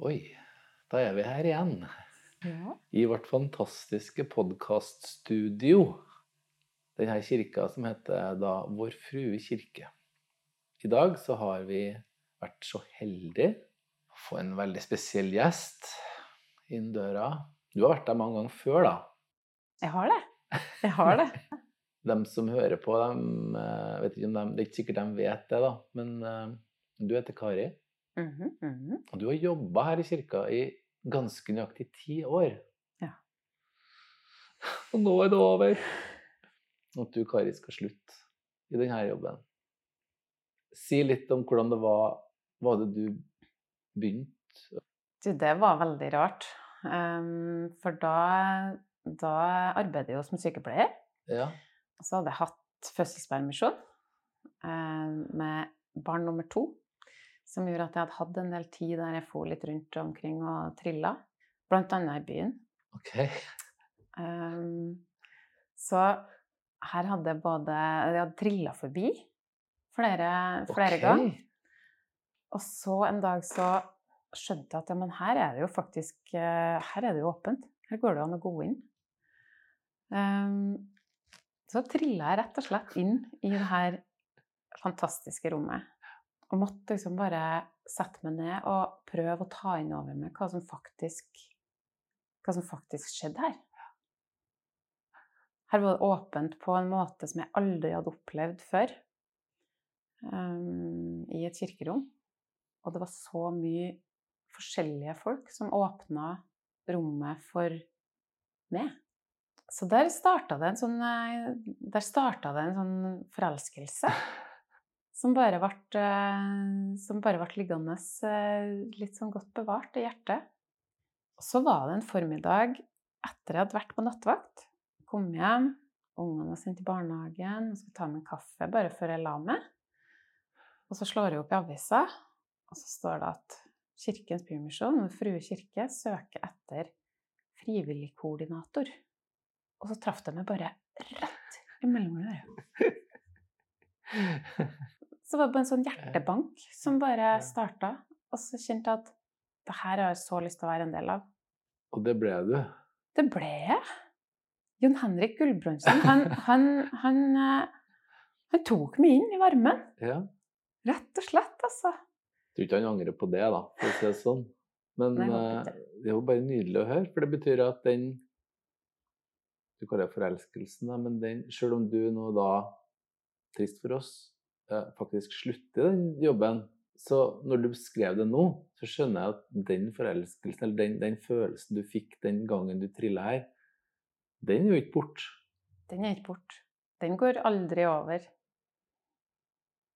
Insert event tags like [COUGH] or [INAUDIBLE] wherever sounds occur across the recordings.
Oi, da er vi her igjen. Ja. I vårt fantastiske podkaststudio. Denne kirka som heter da Vår Frue kirke. I dag så har vi vært så heldige å få en veldig spesiell gjest inn døra. Du har vært der mange ganger før, da. Jeg har det. Jeg har det. [LAUGHS] De som hører på, dem, eh, vet ikke om de, det er ikke sikkert de vet det, da. Men eh, du heter Kari, Mhm. og du har jobba her i kirka i ganske nøyaktig ti år. Ja. Og nå er det over. At du, Kari, skal slutte i denne jobben. Si litt om hvordan det var Var det du begynte? Du, det var veldig rart. Um, for da, da arbeidet jeg jo som sykepleier. Ja. Og så hadde jeg hatt fødselspermisjon eh, med barn nummer to. Som gjorde at jeg hadde hatt en del tid der jeg for litt rundt omkring og trilla. Blant annet i byen. OK. Um, så her hadde jeg både Jeg hadde trilla forbi flere, flere okay. ganger. Og så en dag så skjønte jeg at ja, men her er det jo faktisk eh, Her er det jo åpent. Her går det an å gå inn. Um, så trilla jeg rett og slett inn i det her fantastiske rommet. Og måtte liksom bare sette meg ned og prøve å ta inn over meg hva som faktisk, hva som faktisk skjedde her. Her var det åpent på en måte som jeg aldri hadde opplevd før um, i et kirkerom. Og det var så mye forskjellige folk som åpna rommet for meg. Så der starta det en sånn eh, det en sånn forelskelse. Som bare ble, eh, som bare ble liggende eh, litt sånn godt bevart i hjertet. Og så var det en formiddag etter jeg hadde vært på nattvakt. Kom hjem, ungene var sendt i barnehagen, skulle ta meg en kaffe bare før jeg la meg. Og så slår jeg opp i avisa, og så står det at Kirkens Bymisjon og Frue kirke søker etter frivillig koordinator. Og så traff de meg bare rett i mellomøret. [LAUGHS] Så var det bare en sånn hjertebank som bare starta. Og så kjente jeg at det her har jeg så lyst til å være en del av. Og det ble du. Det ble jeg. Jon Henrik Gulbrandsen, han, [LAUGHS] han, han, eh, han tok meg inn i varmen. Ja. Rett og slett, altså. Jeg tror ikke han angrer på det, da, for å si det sånn. Men Nei, eh, det er jo bare nydelig å høre, for det betyr at den Du kaller det forelskelsen, men den, selv om du nå da, trist for oss, faktisk slutter den jobben, så når du beskrev det nå, så skjønner jeg at den forelskelsen, eller den, den følelsen du fikk den gangen du trilla her, den er jo ikke borte. Den er ikke borte. Den går aldri over.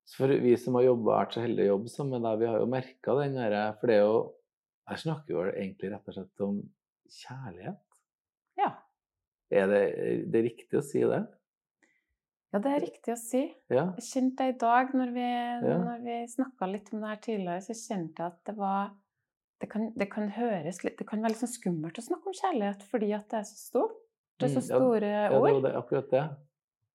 Så for vi som har jobba vært så heldige å jobbe sammen med deg, vi har jo merka den derre For det er jo Jeg snakker jo egentlig rett og slett om kjærlighet. Ja. Er det, det er riktig å si det? Ja, det er riktig å si. Ja. Jeg kjente det i dag, når vi, Ja. når vi snakka litt om det her tidligere, så kjente jeg at det var det kan, det kan høres litt Det kan være litt sånn skummelt å snakke om kjærlighet fordi at det er så stort. Det er så store ja, ord. Ja, det er akkurat det.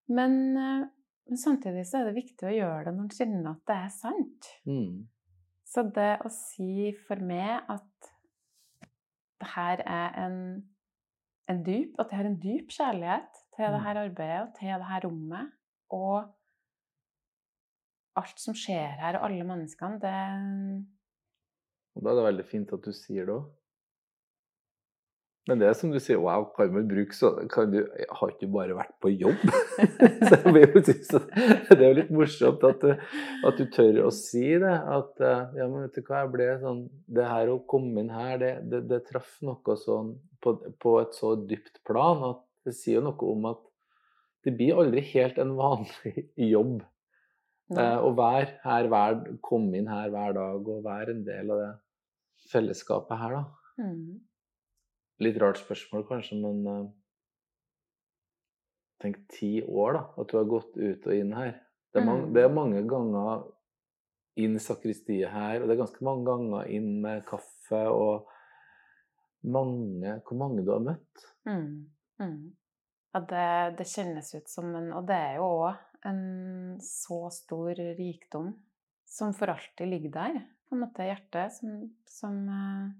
Men, eh, men samtidig så er det viktig å gjøre det når en kjenner at det er sant. Mm. Så det å si for meg at det her er en, en dyp, at jeg har en dyp kjærlighet til det Mm. her arbeidet og til det her rommet, og alt som skjer her, og alle menneskene, det Og da er det veldig fint at du sier det òg. Men det er som du sier, wow, kan man bruke så kan du, Har ikke du bare vært på jobb? [LAUGHS] så jeg blir jo Det er jo litt morsomt at du, at du tør å si det. At eh, ja, men vet du hva, jeg ble sånn Det her å komme inn her, det, det, det traff noe sånn på, på et så dypt plan at det sier jo noe om at det blir aldri helt en vanlig [LAUGHS] jobb. Eh, å være her hver, komme inn her hver dag og være en del av det fellesskapet her, da. Mm. Litt rart spørsmål kanskje, men eh, tenk ti år, da. At du har gått ut og inn her. Det er, mange, Mm. det er mange ganger inn i sakristiet her, og det er ganske mange ganger inn med kaffe og mange Hvor mange du har møtt? Mm. Mm. Ja, det, det kjennes ut som en Og det er jo òg en så stor rikdom som for alltid ligger der. på en måte hjertet som, som eh,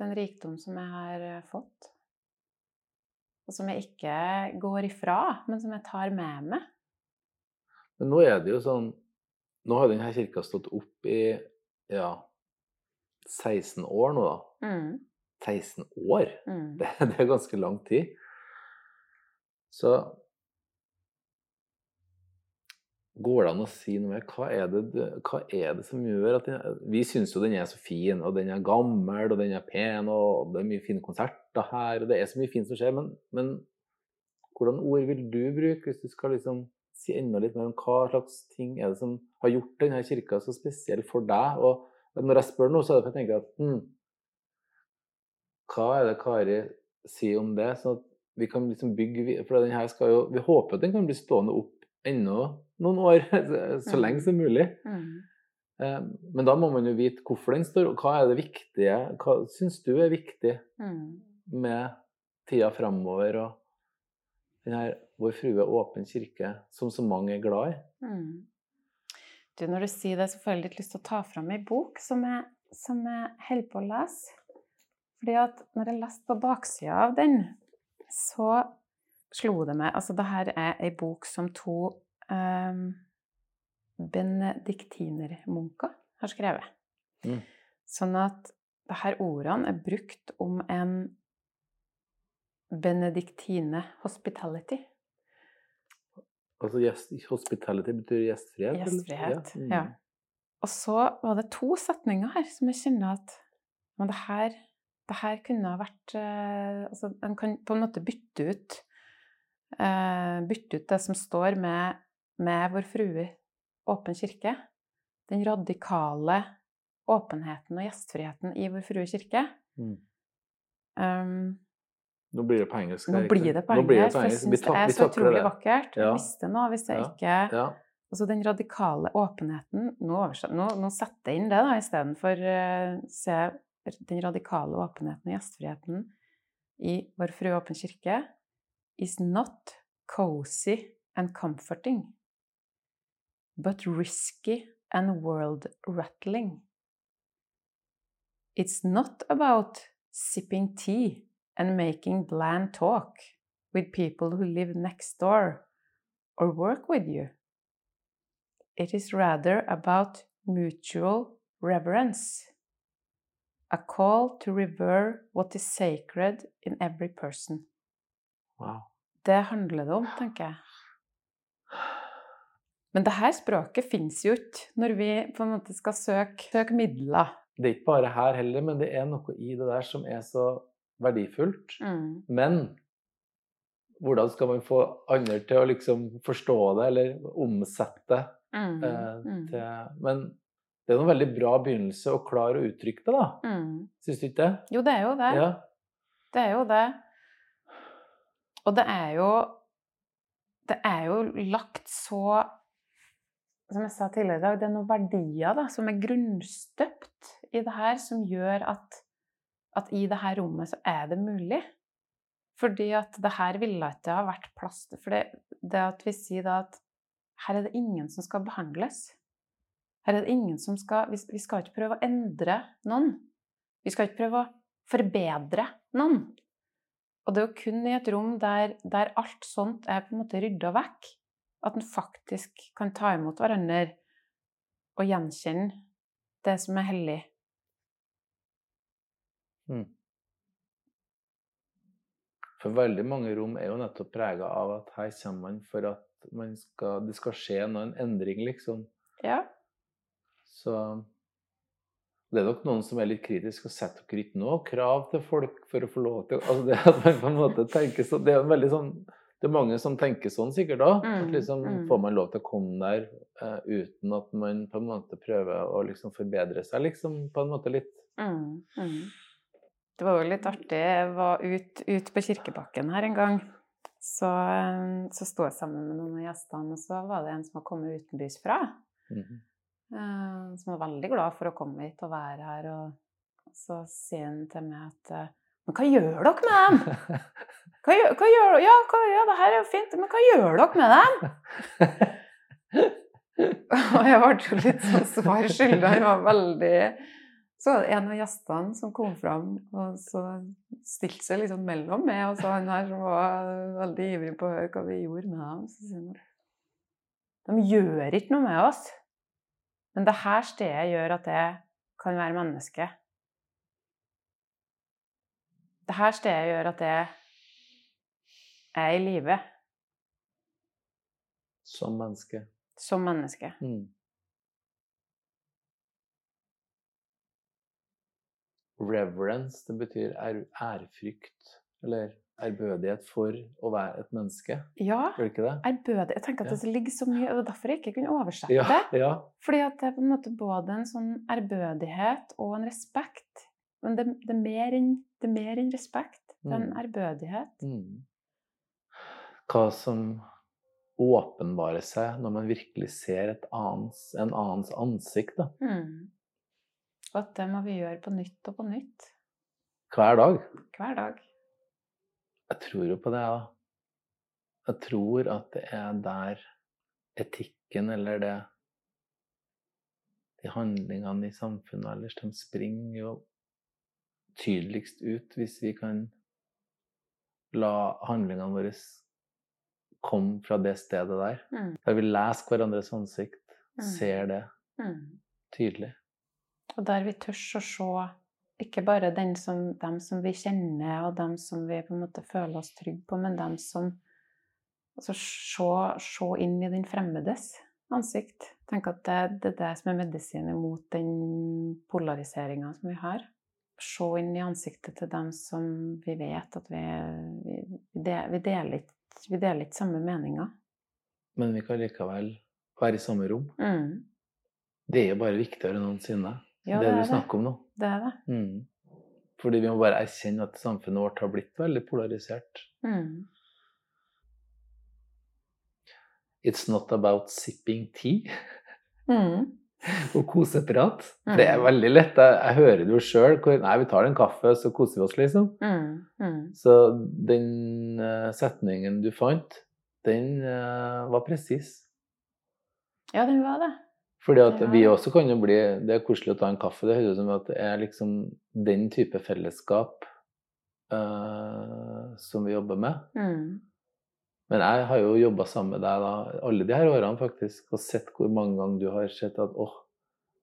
den rikdom som jeg har eh, fått. Og som jeg ikke går ifra, men som jeg tar med meg. Men nå er det jo sånn Nå har denne kirka stått opp i ja, 16 år nå, da. Mm. 16 år? Mm. Det, [LAUGHS] det er ganske lang tid. Så Går det an å si noe mer? Hva er det, hva er det som gjør at den, Vi syns jo den er så fin, og den er gammel, og den er pen, og det er mye fine konserter her, og det er så mye fint som skjer, men, men hvordan ord vil du bruke hvis du skal liksom si enda litt mer om hva slags ting er det som har gjort denne kirka så spesiell for deg? Og når jeg spør nå, så er det for jeg tenker at hm, hva er det Kari sier om det? Sånn at vi kan liksom bygge For den her skal jo Vi håper at den kan bli stående opp ennå noen år, [LAUGHS] så Mm. lenge som mulig. Mm. Eh, Men da må man jo vite hvorfor den står, og hva er det viktige Hva syns du er viktig Mm. med tida framover og den her Vår Frue åpen kirke, som så mange er glad i? Mm. Du, når du sier det, så får jeg litt lyst til å ta fram ei bok som jeg, som jeg holder på å lese. Fordi at når jeg leste på baksida av den, så slo det meg Altså, det her er ei bok som to um, benediktinermunker har skrevet. Mm. Sånn at det her ordene er brukt om en benediktine hospitality. Altså gjest, hospitality betyr gjestfrihet? Gjestfrihet, Gjestfrihet, mm. ja. Og så var det to setninger her som jeg kjenner at men det her, det her kunne ha vært eh, altså En kan på en måte bytte ut uh, Bytte ut det som står med, med Vår Frue åpen kirke. Den radikale åpenheten og gjestfriheten i Vår Frue kirke. Mm. Um, Nå blir det på engelsk. nå blir det på engelsk, jeg syns det er så utrolig det. vakkert. Ja. Visste nå hvis jeg Ja. ikke Ja. Altså den radikale åpenheten Nå, nå, nå setter jeg inn det, da, istedenfor uh, se den radikale åpenheten og gjestfriheten i Vår Frue Åpen kirke is not cozy and comforting, but risky and world-rattling. It's not about sipping tea and making bland talk with people who live next door or work with you. It is rather about mutual reverence, a call to revere what is sacred in every person. Wow. Det handler det om, tenker jeg. Men det her språket fins jo ikke når vi på en måte skal søke, søke midler. Det er ikke bare her heller, men det er noe i det der som er så verdifullt. Mm. Men hvordan skal man få andre til å liksom forstå det, eller omsette Mm. eh, Mm. til Men det er en veldig bra begynnelse å klare å uttrykke det, da. Mm. Syns du ikke det? Jo, det er jo det. Ja. Det er jo det. Og det er jo Det er jo lagt så Som jeg sa tidligere i dag, det er noen verdier da, som er grunnstøpt i det her, som gjør at, at i det her rommet så er det mulig. Fordi at det her ville ikke ha vært plass til For det, det at vi sier da at her er det ingen som skal behandles. Her er det ingen som skal Vi, vi skal ikke prøve å endre noen. Vi skal ikke prøve å forbedre noen. Og det er jo kun i et rom der, der alt sånt er på en måte rydda vekk, at en faktisk kan ta imot hverandre og gjenkjenne det som er hellig. Mm. For veldig mange rom er jo nettopp prega av at her kommer man for at man skal, det skal skje noen endring, liksom. Ja. Så det er nok noen som er litt kritiske og setter dere ikke noe krav til folk for å få lov til altså det at man på en måte tenker så, Det er sånn det er mange som tenker sånn sikkert da. Mm, liksom, mm. Får man lov til å komme der uh, uten at man på en måte prøver å liksom forbedre seg, liksom, på en måte litt? Mm, mm. Det var jo litt artig. Jeg var ute ut på Kirkebakken her en gang. Så, eh, så sto jeg sammen med noen av gjestene, og så var det en som var kommet utenbys fra. Mm Som var veldig glad for å komme hit og være her. Og så sier han til meg at eh, Men hva gjør dere med dem? Hva hva gjør Ja, hva ja, det her er jo fint, men hva gjør dere med dem? [LAUGHS] Og jeg ble jo litt sånn svar skyldig. Han var veldig Så var det en av gjestene som kom fram og så stilte seg liksom mellom meg og så han her som var veldig ivrig på å høre hva vi gjorde med dem. Så sier han De gjør ikke noe med oss. Men det her stedet gjør at jeg kan være menneske. Det her stedet gjør at jeg er i live Som menneske. som menneske. Mm. Reverence, det betyr ære, ærefrykt. Eller ærbødighet for å være et menneske. Ja, det? Jeg tenker at det ligger så mye Det var derfor jeg ikke kunne oversette Ja, det. ja. Fordi at det er på en måte både en sånn ærbødighet og en respekt. Men det, det, er, mer enn, det er mer enn respekt. Det er en Mm. ærbødighet. Mm. Hva som åpenbarer seg når man virkelig ser et annens, en annens ansikt. Da. Mm. Og at det må vi gjøre på nytt og på nytt. Hver dag. Hver dag. Jeg tror jo på det, da. Jeg tror at det er der etikken eller det De handlingene i samfunnet ellers, de springer jo tydeligst ut hvis vi kan la handlingene våre komme fra det stedet der. Mm. Der vi leser hverandres ansikt, Mm. ser det Mm. tydelig. Og der vi tør å se ikke bare den som, dem som vi kjenner, og dem som vi på en måte føler oss trygge på, men dem som Altså se, se inn i den fremmedes ansikt. Tenk at det, det er det som er medisinen mot den polariseringa som vi har. Se inn i ansiktet til dem som vi vet at vi, vi, vi deler ikke samme meninger. Men vi kan likevel være i samme rom. Mm. Det er jo bare viktigere enn noensinne, Ja, det, det du er det. snakker om nå. Det er det. Mm. Fordi vi må bare erkjenne at samfunnet vårt har blitt veldig polarisert. Mm. It's not about sipping tea Mm. [LAUGHS] og koseprat. Mm. Det er Mm. veldig lett. Jeg, jeg hører det jo sjøl. Nei, vi tar en kaffe, så koser vi oss, liksom. Mm. Mm. Så den uh, setningen du fant, den uh, var presis. Ja, den var det. Fordi at Ja. vi også kan jo bli Det er koselig å ta en kaffe. Det høres ut som at det er liksom den type fellesskap uh, som vi jobber med. Mm. Men jeg har jo jobba sammen med deg da, alle de her årene faktisk, og sett hvor mange ganger du har sett at åh,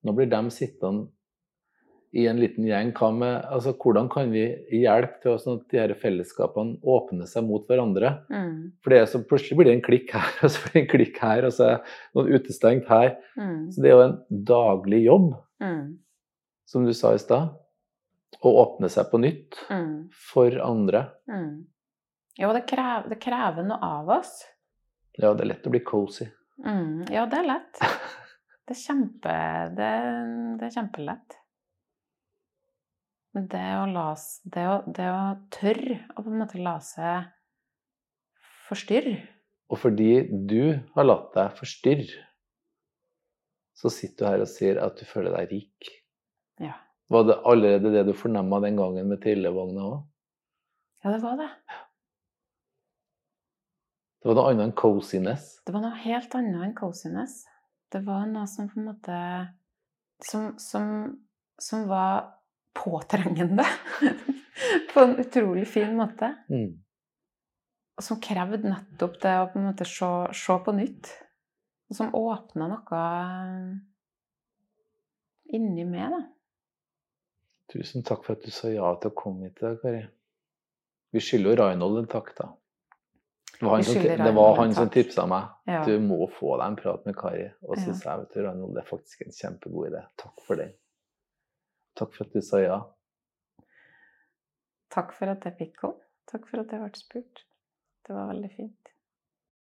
nå blir de sittende i en liten gjeng. Med, altså, hvordan kan vi hjelpe til sånn at de her fellesskapene åpner seg mot hverandre? Mm. For det så plutselig blir det en klikk her, [LAUGHS] og så blir det en klikk her, og så er noen utestengt her. Mm. Så det er jo en daglig jobb, Mm. som du sa i stad, å åpne seg på nytt Mm. for andre. Mm. Jo, det, krever, det krever noe av oss. Ja, det er lett å bli cozy. Mm. Ja, det er lett. [LAUGHS] Det er kjempe Det, det er kjempelett. Men det å la det å, det å tørre å på en måte la seg forstyrre Og fordi du har latt deg forstyrre, så sitter du her og sier at du føler deg rik. Ja. Var det allerede det du fornemma den gangen med trillevogna òg? Ja, det var det. Det var noe annet enn coziness. Det var noe helt annet enn coziness. Det var noe som på en måte Som, som, som var påtrengende. [LAUGHS] på en utrolig fin måte. Mm. Og som krevde nettopp det å på en måte se, se på nytt. Og som åpna noe inni meg, da. Tusen takk for at du sa ja til å komme hit i dag, Kari. Vi skylder jo Reinhold en takk, da. Det var han, som, det var han som tipsa meg. Ja. Du må få deg en prat med Kari. Og så Ja. sa jeg du, Reinhold, det er faktisk en kjempegod idé. Takk for den. Takk for at du sa ja. Takk for at jeg fikk komme. Takk for at jeg ble spurt. Det var veldig fint.